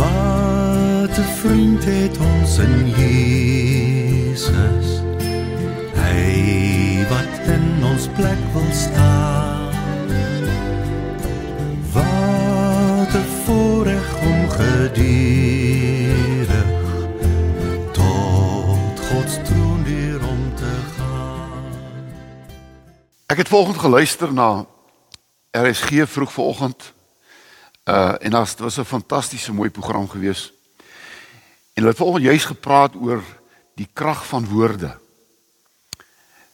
Wat 'n vriend het ons in Jesus. Hy wat in ons plek wil staan. Wat 'n voorreg om geduldig tot God se troon weer om te gaan. Ek het vanoggend geluister na RSG vroeg vanoggend. Uh en dit was 'n fantastiese mooi program gewees. En hulle het vanoggend juis gepraat oor die krag van woorde.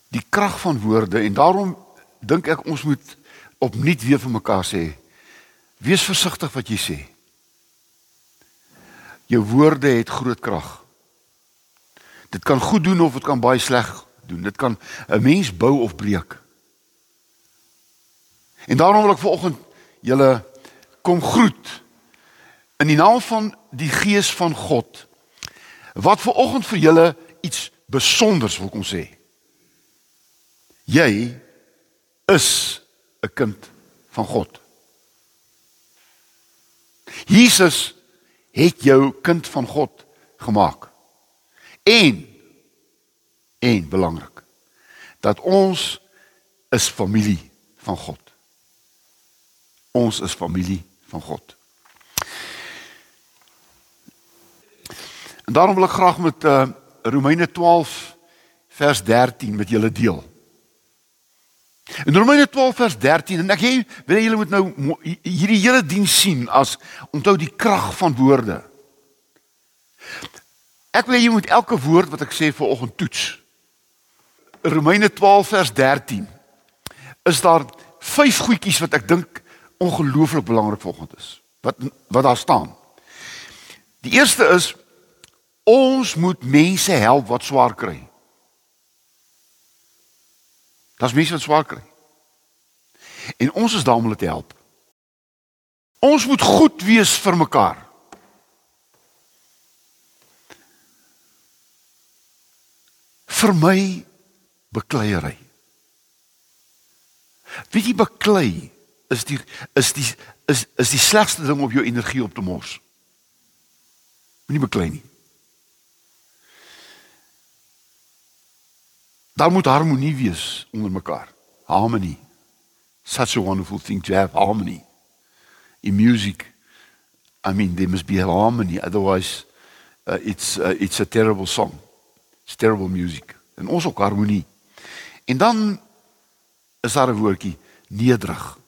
Die krag van woorde en daarom dink ek ons moet opnuut weer vir mekaar sê: Wees versigtig wat jy sê. Jou woorde het groot krag. Dit kan goed doen of dit kan baie sleg doen. Dit kan 'n mens bou of breek. En daarom wil ek vanoggend julle kom groet in die naam van die gees van God wat vanoggend vir julle iets besonders wil kom sê. Jy is 'n kind van God. Jesus het jou kind van God gemaak. En en belangrik dat ons is familie van God. Ons is familie van God. En daarom wil ek graag met uh, Romeine 12 vers 13 met julle deel. In Romeine 12 vers 13 en ek jy wil julle moet nou hierdie hele diens sien as onthou die krag van woorde. Ek wil jy moet elke woord wat ek sê vir oggend toets. Romeine 12 vers 13 is daar vyf goedjies wat ek dink ongelooflik belangrik vanoggend is. Wat wat daar staan. Die eerste is ons moet mense help wat swaar kry. Das mense wat swaar kry. En ons is daar om hulle te help. Ons moet goed wees vir mekaar. Vir my bekleierery. Wie jy beklei is die is die is is die slegste ding om jou energie op te mors. Moenie beklei nie. Daar moet harmonie wees onder mekaar. Harmony. Such a wonderful thing to have harmony. In music, I mean there must be harmony otherwise uh, it's uh, it's a terrible song. It's terrible music. En ons ook harmonie. En dan is daar 'n woordjie nederig.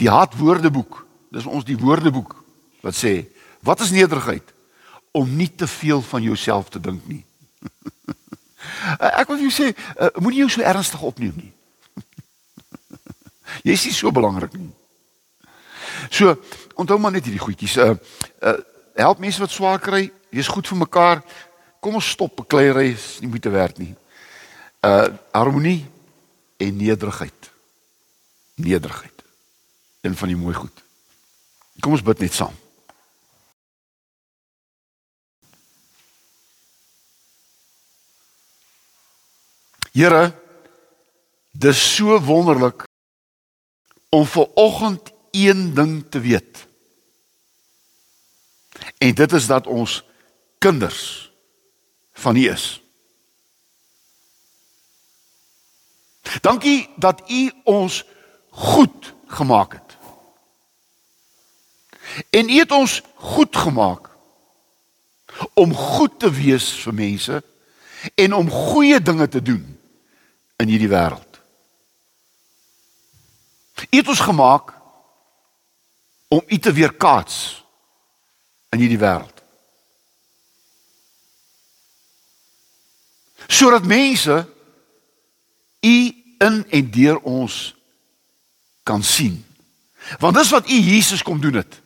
Die hart woordeboek. Dis ons die woordeboek wat sê wat is nederigheid? Om nie te veel van jouself te dink nie. Ek wil jou sê, uh, moenie jou so ernstig opneem nie. Jy is nie so belangrik nie. So, onthou maar net hierdie goedjies. Uh uh help mense wat swaar kry, wees goed vir mekaar. Kom ons stop bekleierery, is nie moeite werd nie. Uh harmonie en nederigheid. Nederigheid. Een van die mooi goed. Kom ons bid net saam. Here, dis so wonderlik om ver oggend een ding te weet. En dit is dat ons kinders van U is. Dankie dat U ons goed gemaak het. En U het ons goed gemaak om goed te wees vir mense en om goeie dinge te doen in hierdie wêreld. U het ons gemaak om U te weerkaats in hierdie wêreld. Sodat mense U in en deur ons kan sien. Want dis wat U Jesus kom doen het.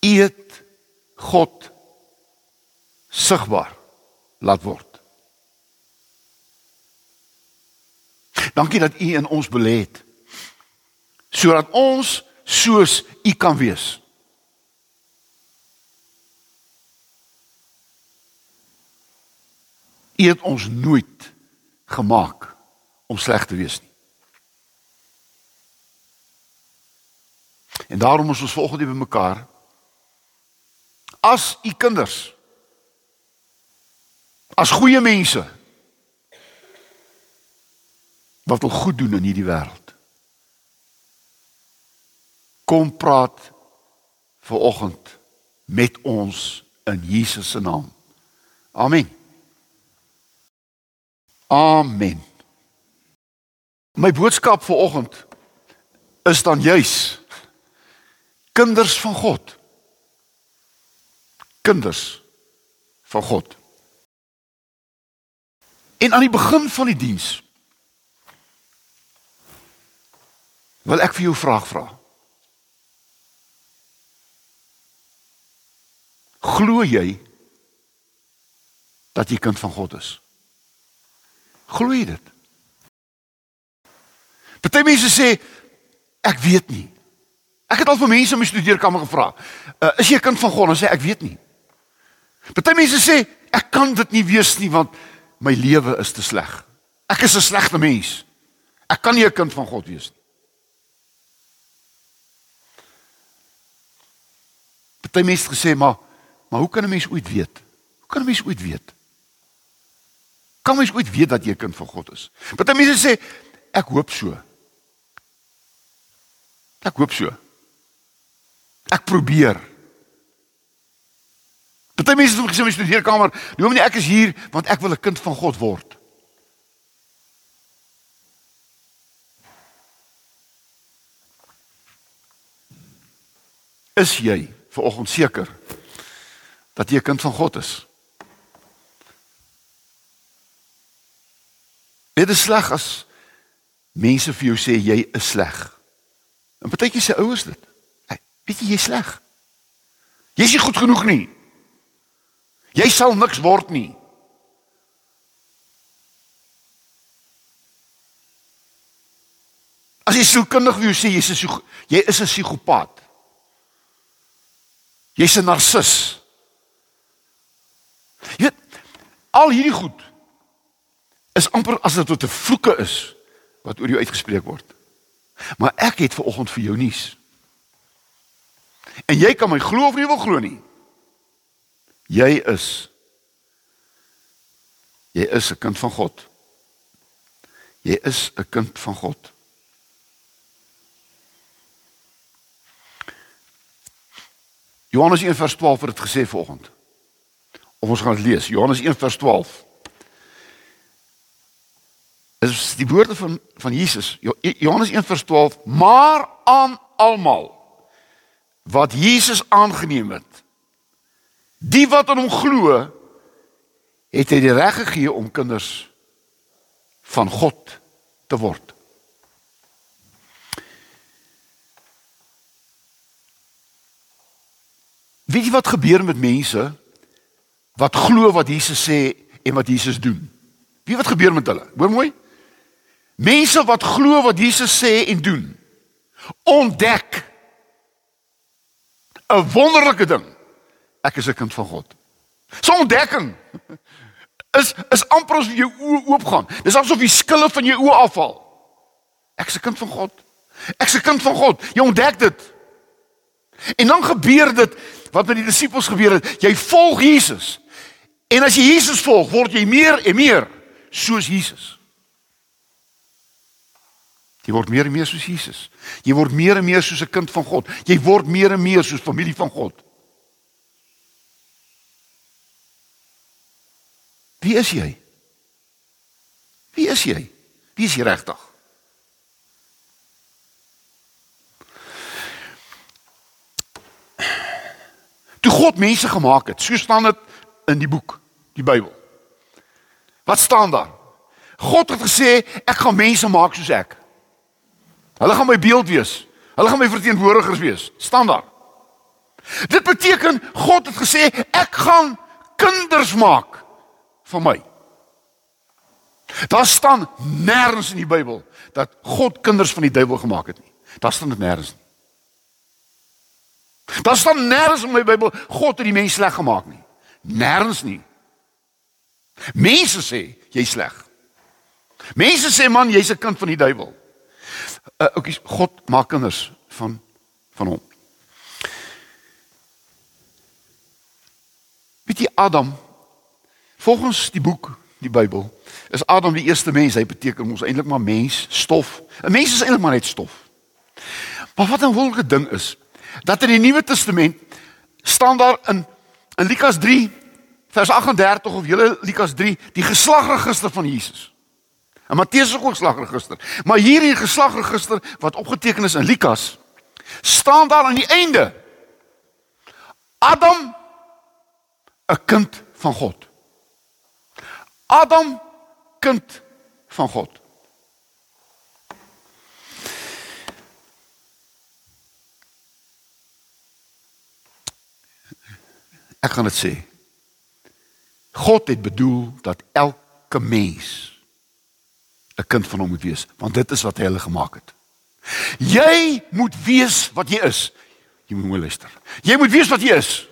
U het God sigbaar laat word. Dankie dat U in ons belê het. Sodat ons soos U kan wees. U het ons nooit gemaak om sleg te wees nie. En daarom is ons volgende by mekaar as u kinders as goeie mense wat wil goed doen in hierdie wêreld. Kom praat ver oggend met ons in Jesus se naam. Amen. Amen. My boodskap vir oggend is dan juis kinders van God. Kinders van God. En aan die begin van die diens wil ek vir jou 'n vraag vra. Glo jy dat jy kind van God is? Glo jy dit? Party mense sê ek weet nie. Ek het al vir mense in my studeerkamer gevra, uh, "Is jy 'n kind van God?" en sê ek weet nie. Party mense sê ek kan dit nie wees nie want my lewe is te sleg. Ek is 'n slegte mens. Ek kan nie 'n kind van God wees nie. Party mense gesê maar maar hoe kan 'n mens ooit weet? Hoe kan 'n mens ooit weet? Kan mens ooit weet dat jy 'n kind van God is? Party mense sê ek hoop so. Ek hoop so. Ek probeer. Party mense het gesê in my studeerkamer, "Noem nie ek is hier want ek wil 'n kind van God word." Is jy vanoggend seker dat jy 'n kind van God is? Dit is sleg as mense vir jou sê jy is sleg. En partykie se ouers dit. Hey, weet jy jy's sleg. Jy's nie goed genoeg nie. Jy sal niks word nie. As jy sielkundig wil sê jy's 'n jy is 'n psigopaat. Jy's 'n narcis. Jy weet al hierdie goed is amper as dit tot 'n vloeke is wat oor jou uitgespreek word. Maar ek het ver oggend vir jou nuus. En jy kan my glo of nie wil glo nie. Jy is jy is 'n kind van God. Jy is 'n kind van God. Johannes 1 vers 12 het dit gesê vanoggend. Of ons gaan dit lees. Johannes 1 vers 12. Dit is die woorde van van Jesus. Johannes 1 vers 12, maar aan almal wat Jesus aangeneem het Die wat aan hom glo, het hy die reg gegee om kinders van God te word. Weet jy wat gebeur met mense wat glo wat Jesus sê en wat Jesus doen? Wie wat gebeur met hulle? Hoor mooi. Mense wat glo wat Jesus sê en doen, ontdek 'n wonderlike ding ek is 'n kind van God. So ontdekking is is amper as jou oë oopgaan. Dis asof die skille van jou oë afval. Ek is 'n kind van God. Ek is 'n kind van God. Jy ontdek dit. En dan gebeur dit wat met die disippels gebeur het. Jy volg Jesus. En as jy Jesus volg, word jy meer en meer soos Jesus. Jy word meer en meer soos Jesus. Jy word meer en meer soos 'n kind van God. Jy word meer en meer soos familie van God. Wie is jy? Wie is jy? Wie is jy regtig? Toe God mense gemaak het, so staan dit in die boek, die Bybel. Wat staan daar? God het gesê ek gaan mense maak soos ek. Hulle gaan my beeld wees. Hulle gaan my verteenwoordigers wees. Staan daar. Dit beteken God het gesê ek gaan kinders maak van my. Daar staan nêrens in die Bybel dat God kinders van die duiwel gemaak het nie. Daar staan dit nêrens nie. Daar staan nêrens in my Bybel God het die mens sleg gemaak nie. Nêrens nie. Mense sê jy's sleg. Mense sê man jy's 'n kind van die duiwel. Uh, okay, God maak kinders van van hom. Weet jy Adam volgens die boek, die Bybel, is Adam die eerste mens. Hy beteken ons eintlik maar mens, stof. 'n Mens is eintlik maar net stof. Maar wat 'n wonderlike ding is, dat in die Nuwe Testament staan daar in in Lukas 3 vers 38 of julle Lukas 3 die geslagregister van Jesus. En Matteus se geslagregister. Maar hier in die geslagregister wat opgeteken is in Lukas staan daar aan die einde Adam 'n kind van God. Adam kind van God. Ek gaan dit sê. God het bedoel dat elke mens 'n kind van hom moet wees, want dit is wat hy hulle gemaak het. Jy moet wees wat jy is. Jy moet mooi luister. Jy moet wees wat jy is.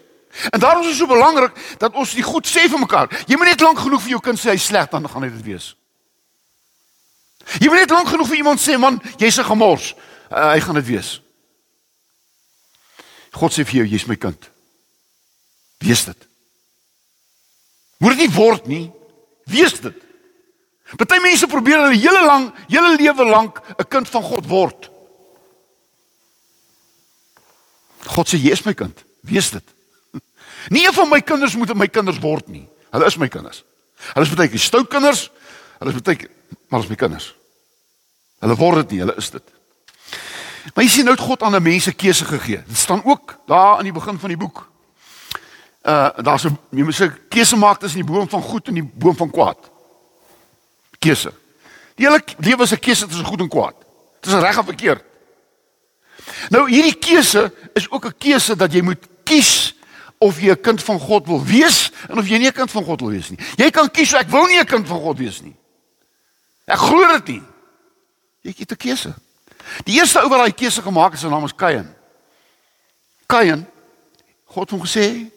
En daarom is dit so belangrik dat ons dit goed sê vir mekaar. Jy moet net lank genoeg vir jou kind sê hy sleg dan gaan hy dit wees. Jy moet net lank genoeg vir iemand sê man, jy's 'n gemors. Uh, hy gaan dit wees. God sê vir jou jy's my kind. Wees dit. Moet dit nie word nie. Wees dit. Party mense probeer hulle hele lang, hele lewe lank 'n kind van God word. God sê jy is my kind. Wees dit. Nie een van my kinders moet my kinders word nie. Hulle is my kinders. Hulle is baie keer stout kinders. Hulle is baie keer maar as my kinders. Hulle word dit nie, hulle is dit. Maar jy sien nou God aan 'n mense keuse gegee. Dit staan ook daar aan die begin van die boek. Uh daar's 'n jy moet 'n keuse maak tussen die boom van goed en die boom van kwaad. Keuse. Die hele lewe is 'n keuse tussen goed en kwaad. Dit is reg of verkeerd. Nou hierdie keuse is ook 'n keuse dat jy moet kies of jy 'n kind van God wil wees en of jy nie 'n kind van God wil wees nie. Jy kan kies ek wil nie 'n kind van God wees nie. Ek glo dit nie. Jy het 'n keuse. Die eerste ou wat daai keuse gemaak het, sy naam is Kain. Kain God het hom gesê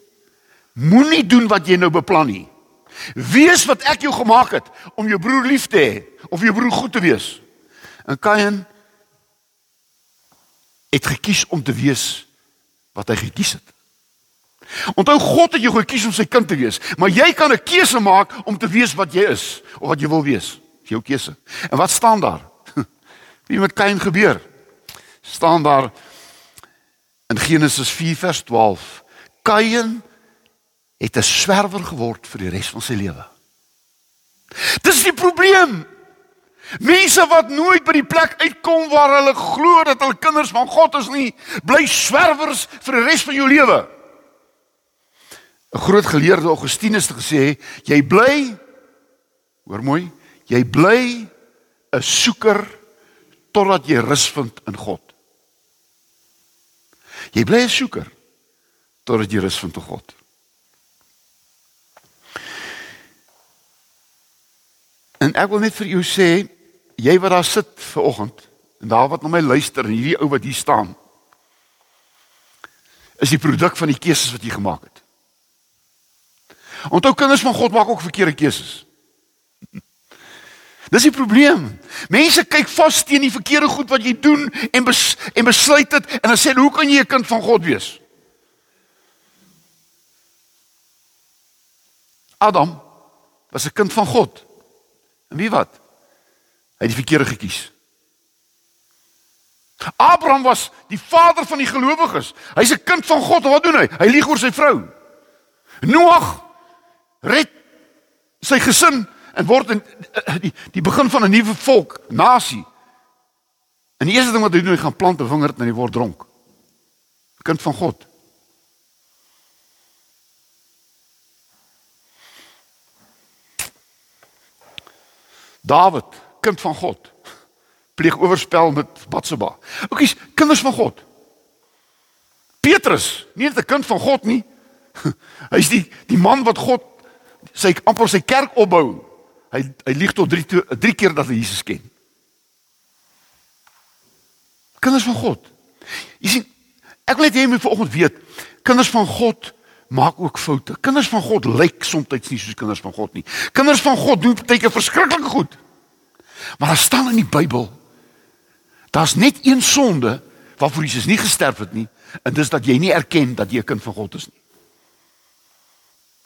moenie doen wat jy nou beplan nie. Wees wat ek jou gemaak het om jou broer lief te hê of jou broer goed te wees. En Kain het gekies om te wees wat hy gekies het. Onthou God het jou gekies om sy kind te wees, maar jy kan 'n keuse maak om te wees wat jy is of wat jy wil wees. Dis jou keuse. En wat staan daar? Wie met Kain gebeur? Staan daar in Genesis 4 vers 12. Kain het 'n swerwer geword vir die res van sy lewe. Dis die probleem. Mense wat nooit by die plek uitkom waar hulle glo dat hulle kinders van God is nie, bly swerwers vir die res van jou lewe. 'n groot geleerde Augustinus het gesê jy bly hoor mooi jy bly 'n soeker totdat jy rus vind in God. Jy bly 'n soeker totdat jy rus vind in God. En ek wil net vir jou sê jy wat daar sit ver oggend en daar wat na my luister en hierdie ou wat hier staan is die produk van die keuses wat jy gemaak het. Onthou kinders van God maak ook verkeerde keuses. Dis die probleem. Mense kyk vas teen die verkeerde goed wat jy doen en bes, en besluit dit en dan sê hulle hoe kan jy 'n kind van God wees? Adam was 'n kind van God. En wie wat? Hy het die verkeerde gekies. Abraham was die vader van die gelowiges. Hy's 'n kind van God. Wat doen hy? Hy lieg oor sy vrou. Noag red sy gesin en word in die die begin van 'n nuwe volk, nasie. En die eerste ding wat hy doen, hy gaan plant 'n wingerd en hy word dronk. Kind van God. Dawid, kind van God, pleeg oorspel met Batseba. Oukies, kinders van God. Petrus, nie net 'n kind van God nie. Hy's die die man wat God sy amper sy kerk opbou. Hy hy lieg tot 3 3 keer dat hy Jesus ken. Kinders van God. Jy sien, ek wil net hê jy moet vanoggend weet, kinders van God maak ook foute. Kinders van God lyk soms nie soos kinders van God nie. Kinders van God doen baie keer verskriklike goed. Maar daar staan in die Bybel daar's net een sonde waarvoor Jesus nie gesterf het nie, en dis dat jy nie erken dat jy 'n kind van God is nie.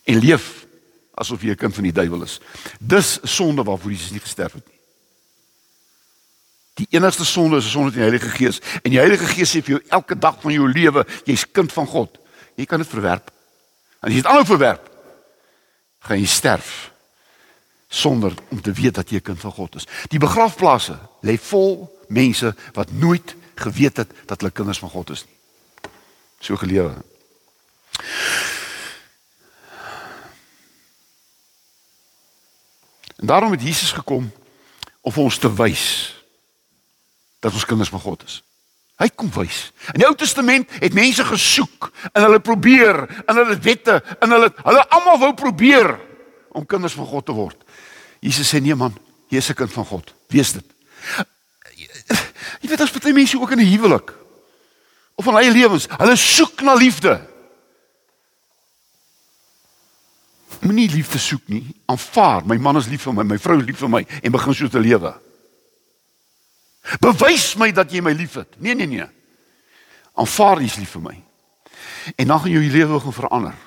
En leef asof jy 'n kind van die duiwel is. Dis sonde waarvoor Jesus nie gesterf het nie. Die enigste sonde is 'n sonde teen die Heilige Gees. En die Heilige Gees sê vir jou elke dag van jou lewe, jy's kind van God. Jy kan dit verwerp. En as jy dit aanhou verwerp, gaan jy sterf sonder om te weet dat jy 'n kind van God is. Die begrafplaase lê vol mense wat nooit geweet het dat hulle kinders van God is nie. So gelewe. En daarom het Jesus gekom om ons te wys dat ons kinders van God is. Hy kom wys. In die Ou Testament het mense gesoek en hulle probeer en hulle wette en hulle hulle almal wou probeer om kinders van God te word. Jesus sê nee man, jy is 'n kind van God. Wees dit. Jy weet as baie mense ook in 'n huwelik of in hulle lewens, hulle soek na liefde. Moenie liefde soek nie. Aanvaar, my man is lief vir my, my vrou is lief vir my en begin so te lewe. Bewys my dat jy my liefhet. Nee, nee, nee. Aanvaar jy is lief vir my. En dan gaan jou lewe gaan verander.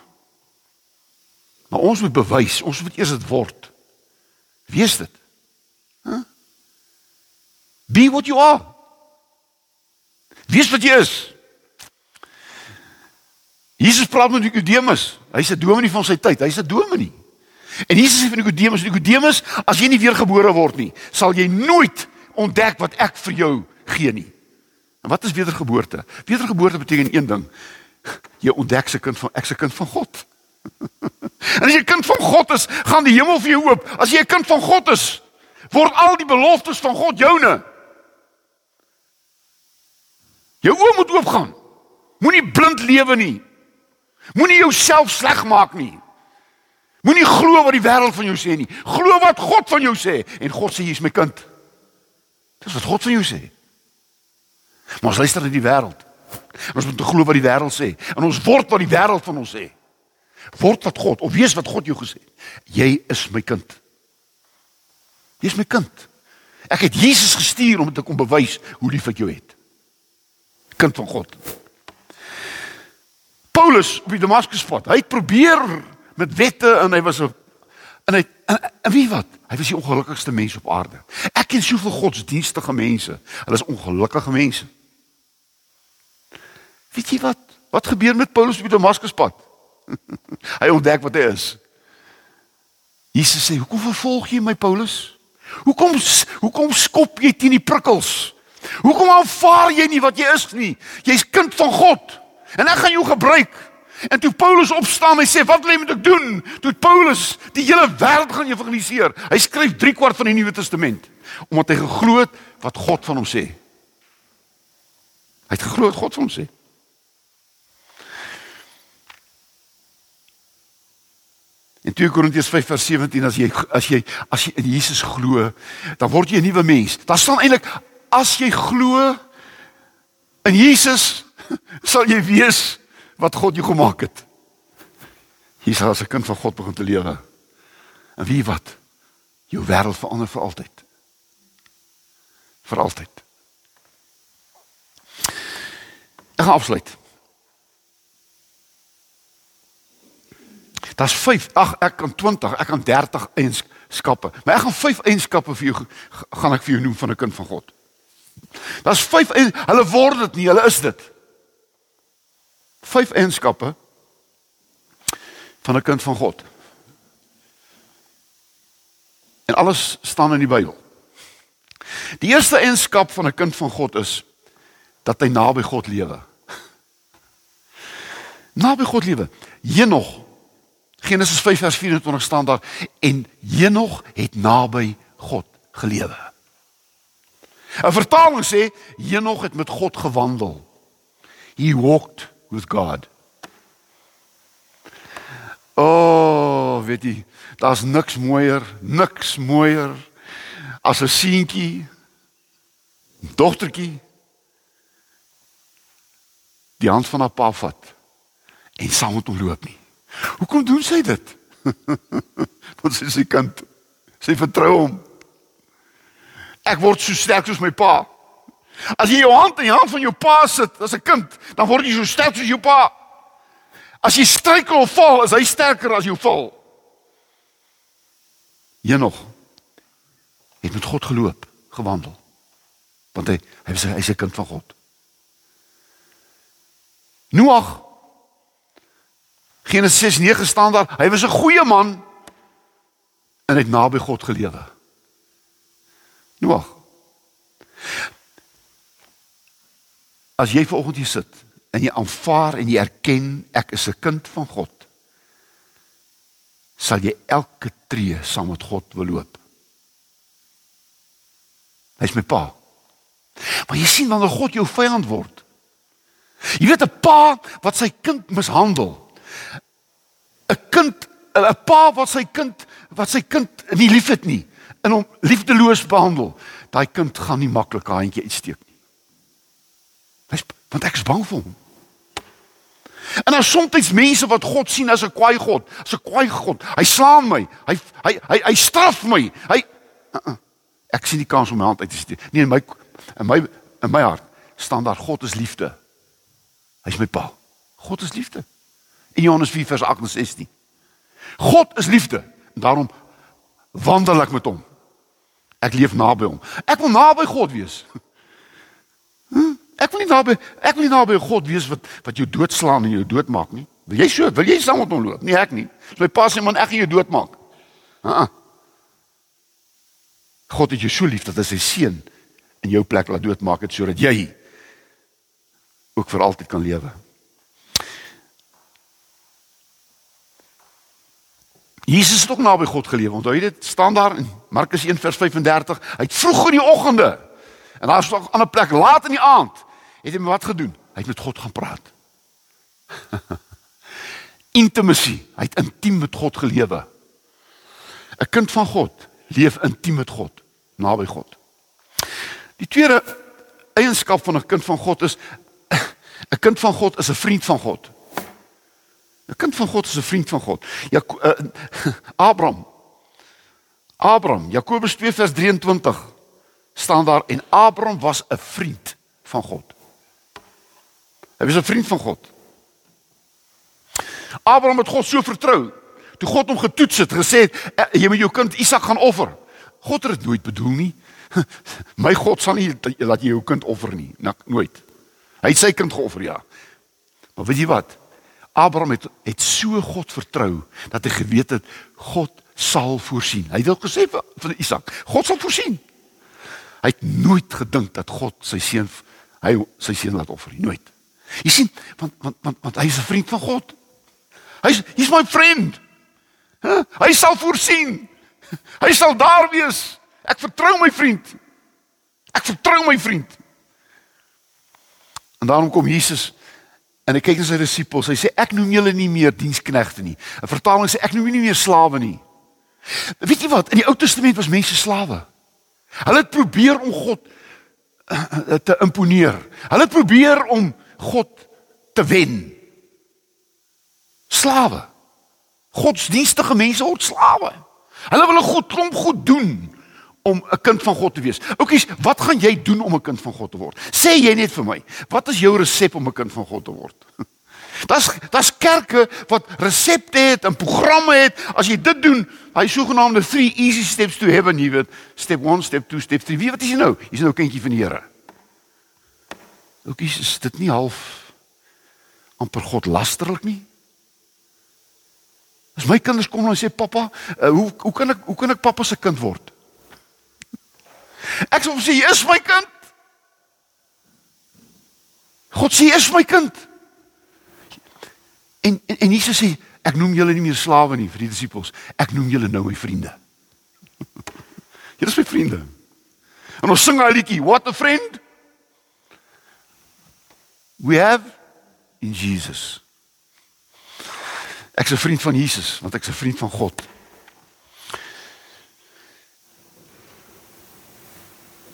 Maar ons moet bewys, ons moet eers dit word. Wees dit. Huh? Be what you are. Wees wat jy is. Jesus praat met Nikodemus. Hy's 'n dominee van sy tyd. Hy's 'n dominee. En Jesus sê vir Nikodemus, Nikodemus, as jy nie weergebore word nie, sal jy nooit ontdek wat ek vir jou gee nie. En wat is wedergeboorte? Wedergeboorte beteken een ding. Jy ontdek se kind van ek se kind van God. en as jy kind van God is, gaan die hemel vir jou oop. As jy 'n kind van God is, word al die beloftes van God joune. Jou oë moet oopgaan. Moenie blind lewe nie. Moenie jouself sleg maak nie. Moenie glo wat die wêreld van jou sê nie. Glo wat God van jou sê en God sê jy's my kind. Dis wat God van jou sê. Maar ons luister na die wêreld. Ons moet glo wat die wêreld sê en ons word wat die wêreld van ons sê. Word wat God of wees wat God jou gesê. Jy is my kind. Jy's my kind. Ek het Jesus gestuur om te kom bewys hoe lief ek jou het. Kind van God. Paulus op die Damaskuspad. Hy het probeer met wette en hy was 'n en hy en, en wie wat? Hy was die ongelukkigste mens op aarde. Ek ken soveel godsdienstige mense. Hulle is ongelukkige mense. Weet jy wat? Wat gebeur met Paulus op die Damaskuspad? hy ontdek wat hy is. Jesus sê, "Hoekom vervolg jy my, Paulus? Hoekom hoekom skop jy teen die prikkels? Hoekom aanvaar jy nie wat jy is nie? Jy's kind van God." En ek gaan jou gebruik. En toe Paulus opstaan en sê, "Wat wil jy moet ek doen?" Toe Paulus die hele wêreld gaan evangeliseer. Hy skryf 3 kwart van die Nuwe Testament omdat hy geglo het wat God van hom sê. Hy het geglo wat God van hom sê. In 2 Korintiërs 5 vers 17 as jy as jy as jy in Jesus glo, dan word jy 'n nuwe mens. Daar staan eintlik as jy glo in Jesus sal jy weet wat God jou gemaak het. Jy sal as 'n kind van God begin te lewe. En wie wat? Jou wêreld verander vir altyd. Vir altyd. Ek gaan afsluit. Daar's 5, ag ek kan 20, ek kan 30 eienskappe. Maar ek gaan 5 eienskappe vir jou gaan ek vir jou noem van 'n kind van God. Daar's 5 hulle word dit nie, hulle is dit vyf eienskappe van 'n kind van God. En alles staan in die Bybel. Die eerste eienskap van 'n kind van God is dat hy naby God lewe. Naby God lewe. Henog Genesis 5 vers 24 staan daar en Henog het naby God gelewe. 'n Vertaling sê Henog het met God gewandel. He walked with God. O, oh, weet jy, daar's niks mooier, niks mooier as 'n seentjie, dogtertjie die hand van haar pa vat en saam met hom loop nie. Hoekom doen sy dit? Want sy is sy kind. Sy vertrou hom. Ek word so sterk soos my pa. As jy jou hand in die hand van jou pa sit as 'n kind, dan word jy so sterk soos jou pa. As jy struikel of val, is hy sterker as jou val. Jy nog. Het met God geloop, gewandel. Want hy hy was hy's 'n kind van God. Noag Genesis 6:9 staan daar, hy was 'n goeie man en het naby God gelewe. Noag. As jy vanoggend hier sit en jy aanvaar en jy erken ek is 'n kind van God, sal jy elke tree saam met God wil loop. Hy's my pa. Maar jy sien wanneer God jou vyand word. Jy weet 'n pa wat sy kind mishandel. 'n Kind 'n pa wat sy kind wat sy kind nie liefhet nie en hom liefdeloos behandel. Daai kind gaan nie maklik 'n handjie uitsteek want ek is bang vir hom. En daar soms mense wat God sien as 'n kwaai God, as 'n kwaai God. Hy slaan my. Hy hy hy, hy straf my. Hy uh -uh. ek sien die kans om my hand uit te steek. Nee, in my in my in my hart staan daar God is liefde. Hy's my pa. God is liefde. In Johannes 4 vers 8 en 16. God is liefde. En daarom wandel ek met hom. Ek leef naby hom. Ek wil naby God wees. Hm? Ek wil nie naby ek wil nie naby God wees wat wat jou doodslaan en jou doodmaak nie. Wil jy so? Wil jy saam met hom loop? Nee, ek nie. So my pa sê man, ek gaan jou doodmaak. Ha. God het jou so lief dat hy sy seun in jou plek laat doodmaak het sodat jy ook vir altyd kan lewe. Jesus het ook naby God geleef. Onthou jy dit staan daar in Markus 1 vers 35. Hy het vroeg in die oggende en daar is ook 'n ander plek laat in die aand het hy wat gedoen? Hy het met God gaan praat. Intimacy. Hy het intiem met God gelewe. 'n Kind van God leef intiem met God, naby God. Die tweede eienskap van 'n kind van God is 'n kind van God is 'n vriend van God. 'n Kind van God is 'n vriend van God. Ja uh, Abraham. Abraham, Jakobus 2 vers 23 staan daar en Abraham was 'n vriend van God. Hy was 'n vriend van God. Abraham het God so vertrou. Toe God hom getoets het, gesê het eh, jy moet jou kind Isak gaan offer. God het dit nooit bedoel nie. My God sal nie laat jy jou kind offer nie, nooit. Hy het sy kind geoffer, ja. Maar weet jy wat? Abraham het het so God vertrou dat hy geweet het God sal voorsien. Hy het ook gesê vir, vir Isak, God sal voorsien. Hy het nooit gedink dat God sy seun hy sy seun laat offer nie, nooit. Jy sien, want want want, want hy is 'n vriend van God. Hy's he's my friend. Huh? Hy sal voorsien. Hy sal daar wees. Ek vertrou my vriend. Ek vertrou my vriend. En daarom kom Jesus en hy kyk na sy disippels. Hy sê ek noem julle nie meer diensknegte nie. 'n Vertaling sê ek noem julle nie meer slawe nie. Weet jy wat? In die Ou Testament was mense slawe. Hulle het probeer om God uh, te imponeer. Hulle het probeer om God te wen. Slawe. Godsdienstige mense word slawe. Hulle wil 'n goed klomp goed doen om 'n kind van God te wees. Oukies, wat gaan jy doen om 'n kind van God te word? Sê jy net vir my, wat is jou resep om 'n kind van God te word? Das das kerke wat resepte het en programme het. As jy dit doen, hy sogenaamde 3 easy steps to heaven, jy weet, step 1, step 2, step 3. Wie wat is jy nou? Jy's nou 'n kindjie van die Here. Oukies, is dit nie half amper God lasterlik nie? As my kinders kom en sê pappa, uh, hoe hoe kan ek hoe kan ek pappa se kind word? Ek sê jy is my kind. God sê jy is my kind. En en, en Jesus sê ek noem julle nie meer slawe nie vir die disippels. Ek noem julle nou my vriende. Julle is my vriende. En ons sing 'n liedjie, what a friend we have in Jesus. Ek's 'n vriend van Jesus want ek's 'n vriend van God.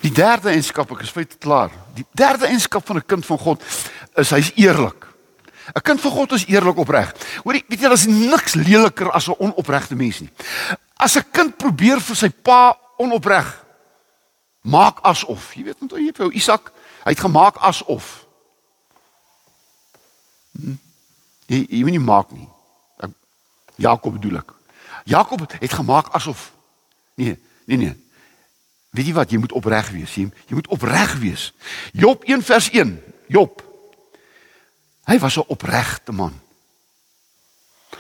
Die derde eienskap, ek is feit klaar. Die derde eienskap van 'n kind van God is hy's eerlik. 'n Kind van God is eerlik opreg. Hoor jy, weet jy daar's niks leliker as 'n onopregte mens nie. As 'n kind probeer vir sy pa onopreg maak asof, jy weet net jy vir Isak Hy het gemaak asof. Jy jy moet nie maak nie. Ek, Jakob bedoel ek. Jakob het gemaak asof nee, nee nee. Weet jy wat, jy moet opreg wees. Jy, jy moet opreg wees. Job 1 vers 1. Job. Hy was 'n opregte man.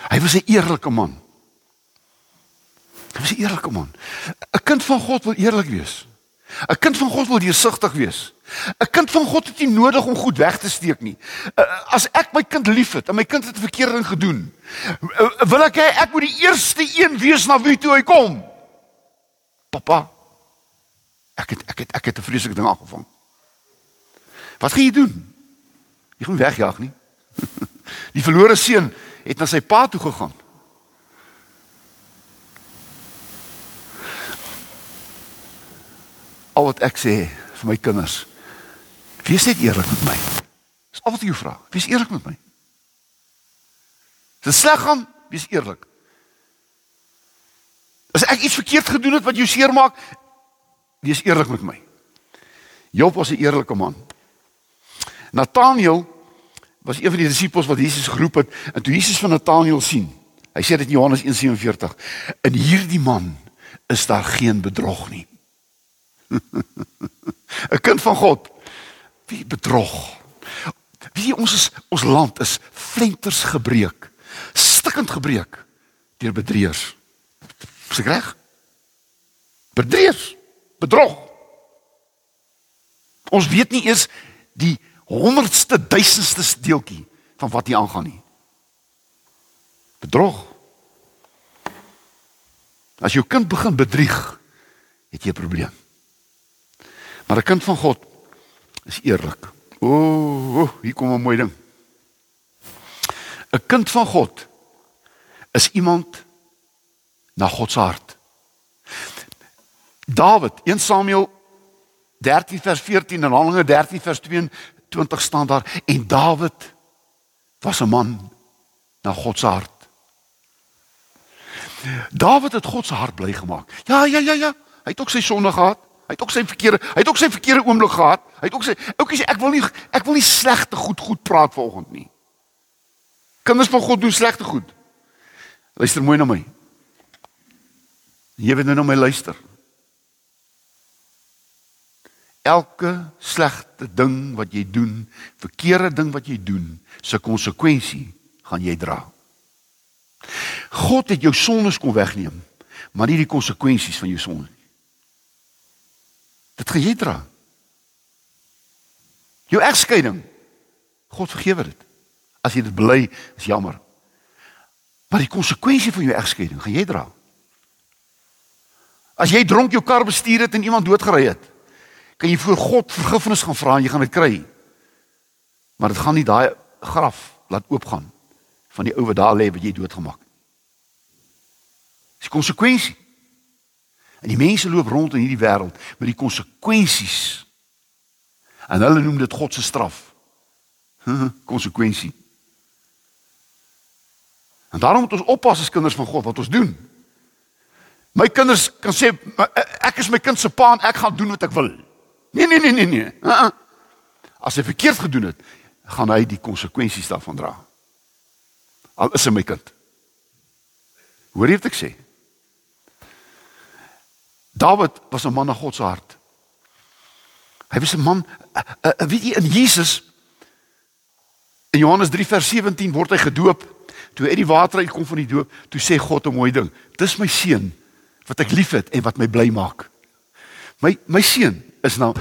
Hy was 'n eerlike man. Hy was 'n eerlike man. 'n Kind van God wil eerlik wees. 'n Kind van God wil deursigtig wees. 'n Kind van God het nie nodig om goed weg te steek nie. As ek my kind liefhet en my kind het 'n verkeerde ding gedoen, wil ek hê ek moet die eerste een wees na wie toe hy kom. Pappa, ek het ek het ek het 'n vreeslike ding aangevang. Wat gaan jy doen? Jy gaan wegjaag nie. Die verlore seun het na sy pa toe gegaan. Al wat ek sê vir my kinders, wees net eerlik met my. Dis al wat ek jou vra. Wees eerlik met my. Dit sleg gaan, wees eerlik. As ek iets verkeerd gedoen het wat jou seermaak, wees eerlik met my. Job was 'n eerlike man. Nathaniel was een van die disippels wat Jesus geroep het en toe Jesus van Nathanael sien. Hy sê dit in Johannes 1:47. In hierdie man is daar geen bedrog nie. 'n Kind van God. Wie bedrog? Wie ons is ons land is flenters gebreek. Stikkend gebreek deur bedrieërs. Is ek reg? Bedrieërs. Bedrog. Ons weet nie eens die honderdste duisendste deeltjie van wat hier aangaan nie. Bedrog. As jou kind begin bedrieg, het jy 'n probleem. Maar 'n kind van God is eerlik. Ooh, hier kom 'n mooi ding. 'n Kind van God is iemand na God se hart. Dawid, 1 Samuel 13 vers 14 en Handelinge 13 vers 20 staan daar en Dawid was 'n man na God se hart. Dawid het God se hart bly gemaak. Ja, ja, ja, ja. Hy het ook sy sonde gehad. Hy het ook sy verkeerde, hy het ook sy verkeerde oomblik gehad. Hy het ook sy oukie sê ek wil nie ek wil nie slegte goed goed praat vanoggend nie. Kinders van God doen slegte goed. Luister mooi na my. Jy weet nou na my luister. Elke slegte ding wat jy doen, verkeerde ding wat jy doen, se konsekwensie gaan jy dra. God het jou sondes kon wegneem, maar nie die konsekwensies van jou sonde nie. Dit gaan jy dra. Jou egskeiding. God vergewe dit. As jy dit bely, is jammer. Maar die konsekwensie van jou egskeiding gaan jy dra. As jy dronk jou kar bestuur het en iemand doodgery het, kan jy voor God vergifnis gaan vra en jy gaan dit kry. Maar dit gaan nie daai graf laat oopgaan van die ou wat daar lê wat jy doodgemaak het. Dis konsekwensie. En die mense loop rond in hierdie wêreld met die konsekwensies. En hulle noem dit God se straf. Konsekwensie. En daarom moet ons oppas as kinders van God wat ons doen. My kinders kan sê ek is my kind se pa en ek gaan doen wat ek wil. Nee nee nee nee nee. Uh -uh. As hy verkeerd gedoen het, gaan hy die konsekwensies daarvan dra. Al is hy my kind. Hoor jy wat ek sê? Dawid was 'n man na God se hart. Hy was 'n man, uh, uh, weet jy in Jesus in Johannes 3 vers 17 word hy gedoop. Toe uit die water uitkom van die doop, toe sê God 'n mooi ding. Dis my seun wat ek liefhet en wat my bly maak. My my seun is nou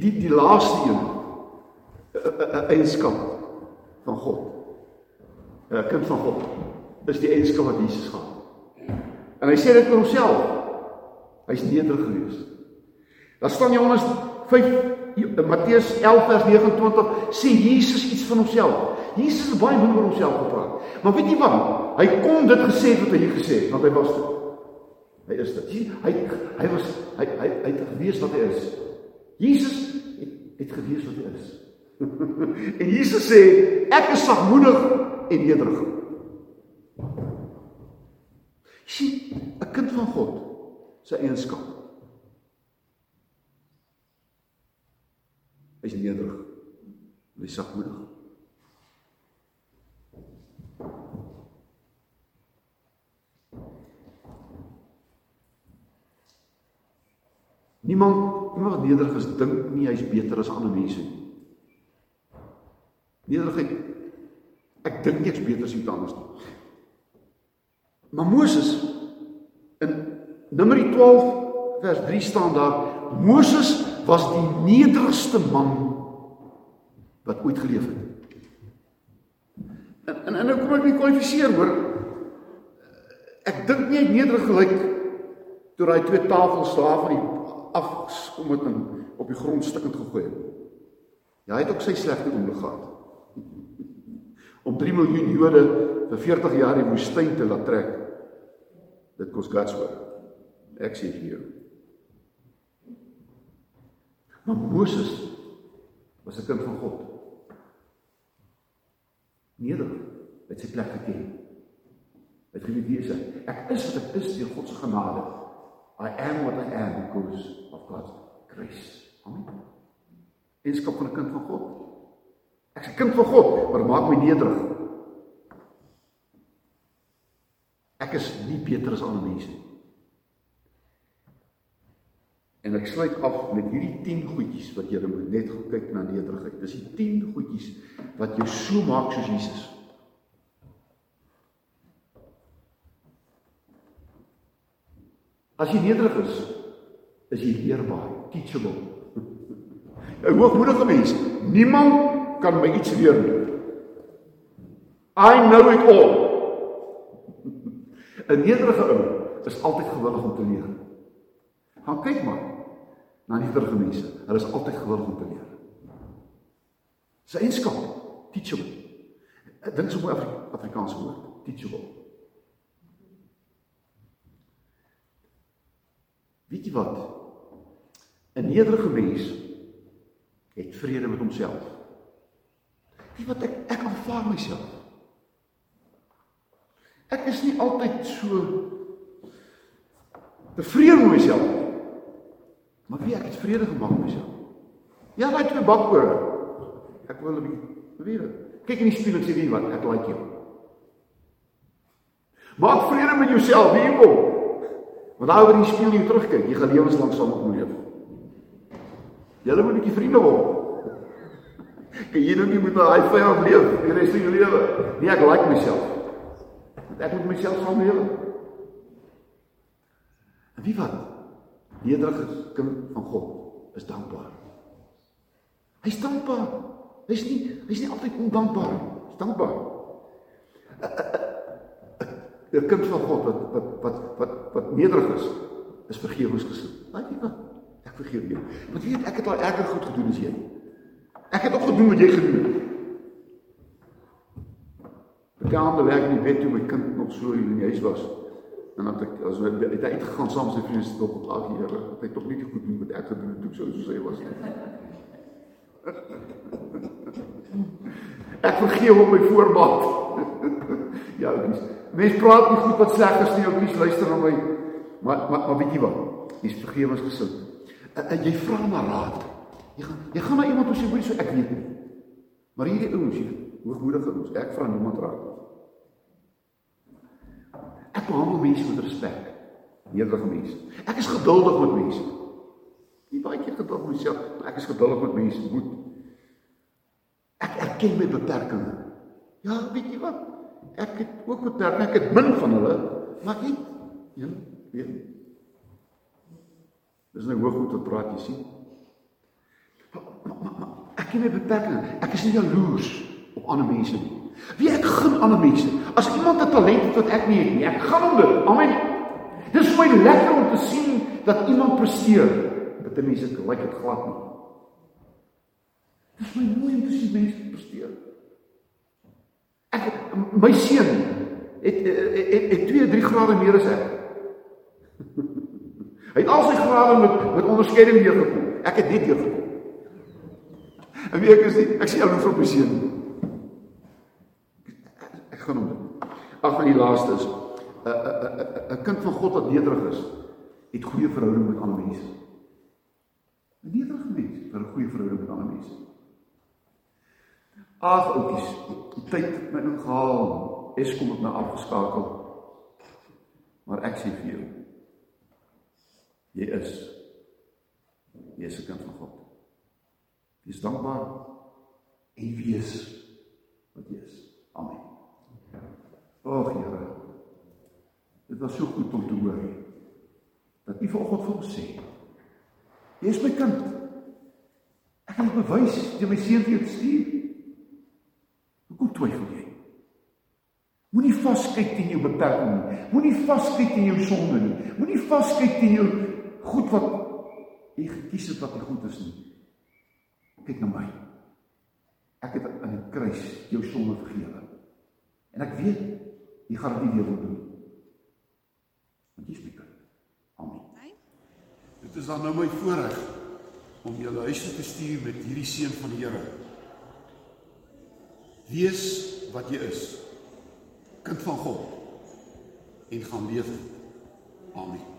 die die laaste een 'n eienskap van God. 'n Kind van God is die eienskap wat Jesus gehad. En hy sê dit oor homself. Hy's nederig gewees. Daar staan Johannes 5 Matteus 11 vers 29 sê Jesus iets van homself. Jesus het baie min oor homself gepraat. Maar weet jy wat? Hy kon dit gesê wat hy gesê het, want hy was dit. Hy is dit. Hy hy was hy hy hy het gewees wat hy is. Jesus het, het gewees wat hy is. en Jesus sê ek is sagmoedig en nederig. Sien, 'n kind van God se eienskap. Hy's nederig. Hy's sagmoedig. Niemand, iemand wat nederig is, dink nie hy's beter as ander mense nie. Nederigheid ek dink ek's beter as iemand anders nie. Maar Moses in Numeri 12 vers 3 staan daar Moses was die nederigste man wat ooit geleef het. En en, en nou kom ek nie kwalifiseer hoor. Ek dink nie hy het nederig gelyk toe daai twee tafels daar van die afkom het en op die grond stikkend gegooi het. Ja, hy het ook sy slegte oomblik gehad. Om 3 miljoen Jode vir 40 jaar die woestyn te laat trek. Dit kos Gods word. Ek sê vir jou. Maar Moses was 'n kind van God. Nederig, het sy plek geken. Het geweet wie is hy? Ek is wat ek is deur God se genade. I am what I am because of God's grace. Amen. Eenskap van 'n kind van God. Ek's 'n kind van God, maar maak my nederig. Ek is nie beter as ander mense nie. En ek sluit af met hierdie 10 goedjies wat jy moet net kyk na nederigheid. Dis die 10 goedjies wat jou so maak soos Jesus. As jy nederig is, is jy leerbaar, teachable. 'n Hoogmoedige mens, niemand kan my iets leer nie. I know it all. 'n Nederige ou is altyd gewillig om te leer. Gaan kyk maar na nederige mense. Hulle is altyd gewillig om te leer. Sy eenskap, teachable. Ek dink so 'n Afri Afrikaanse woord, teachable. Weet jy wat? 'n Nederige mens het vrede met homself. Weet wat ek ek aanvaar myself. Ek is nie altyd so tevrede met myself nie. Maar wie ek het vrede gemaak met myself. Ja, daai twee bakore. Ek wil bietjie weet. Kyk in die spieël en sê wie wat, ek like jou. Maak vrede met jouself, wie jy kom. Want daai oor die spieël jy terugkyk, jy gaan lewenslank saam met my leef. Julle moet 'n bietjie vriende word. Kan jy nou nie met 'n high five leef die res van jou lewe? Nee, ek like myself. Ek moet myself saam lewe. En wie wat? Nederige kind van God is dankbaar. Hy's dankbaar. Hy's nie hy's nie altyd ondankbaar nie. Hy's dankbaar. 'n kind van God wat wat wat wat wat nederig is, is vergewensgesind. Weet jy wat? Ek vergeef jou. Want weet ek het al erger goed gedoen as jy. Ek het ook gedoen wat jy gedoen het. Ek aan die werk in die bed toe my kind nog so in die huis was. En dan het ek as hy het uitgegaan saam met sy vriende stop op ag hier. Het hy tog nie goed doen wat ek gedoen het toe so soos hy was nie. Ek vergeef hom my voorbaat. ja. Mens praat nie goed wat sleg is nie, ou kies luister na my. Maar maar maar weet jy wat? Dis vergewensgesind. En, en jy vra na raad. Jy gaan jy gaan na iemand toe sê hoorie so ek weet nie. Maar hierdie ouens hier, hoogmoedige ouens, ek vra niemand raad. Ek behandel mense met respek. Nederige mense. Ek is geduldig met mense. Nie baie keer geduldig met myself, maar ek is geduldig met mense. Moet Ek erken my beperkings. Ja, weet jy wat? Ek het ook beperkings. Ek het min van hulle, maar ek ja, weet. Dis nou hoogmoed wat praat jy sien. Maar, maar, maar ek ken my beperkings. Ek is nie jaloers op ander mense nie. Wie ek gun ander mense. As iemand 'n talent het wat ek nie het nie, ek gaan hom dit. Amen. Dis vir my lekker om te sien dat iemand presteer. Dit mense lyk dit glad nie. Dis my mooi om te sien mense presteer. Ek my seun het het het 2, 3 grade meer as ek. Hy het al sy grade met met onderskeiding deurgekom. Ek het net deurgekom. En wie ek is nie, ek sien ou vir my seun. Ek, ek gaan hom. Ag van die laaste is 'n 'n 'n kind van God wat nederig is, het goeie verhouding met ander mense. 'n Nederige mens het 'n goeie verhouding met ander mense. Ag oudjies, die tyd het my ingehaal. Eskom het my afgeskakel. Maar ek sê vir jou, jy is jy is 'n kind van God. Wees dankbaar en wees wat jy is. Amen. O, Here. Dit was so goed om te hoor dat U vanoggend vir ons sê: Jy is my kind. Ek dit bewys deur my seun vir jou stuur. Hoekom twyfel jy? Moenie vaskyk teen jou beperking nie. Moenie vaskyk teen jou sonde nie. Moenie vaskyk teen jou goed wat jy gekies het wat goed is nie. Kyk na my. Ek het aan die kruis jou sonde vergewe. En ek weet jy gaan dit nie weer wil doen. Want jy is my kind. Amen. Dit is dan nou my voorreg om julle huis te stuur met hierdie seën van die Here. Wees wat jy is. Kind van God en gaan leef. Amen.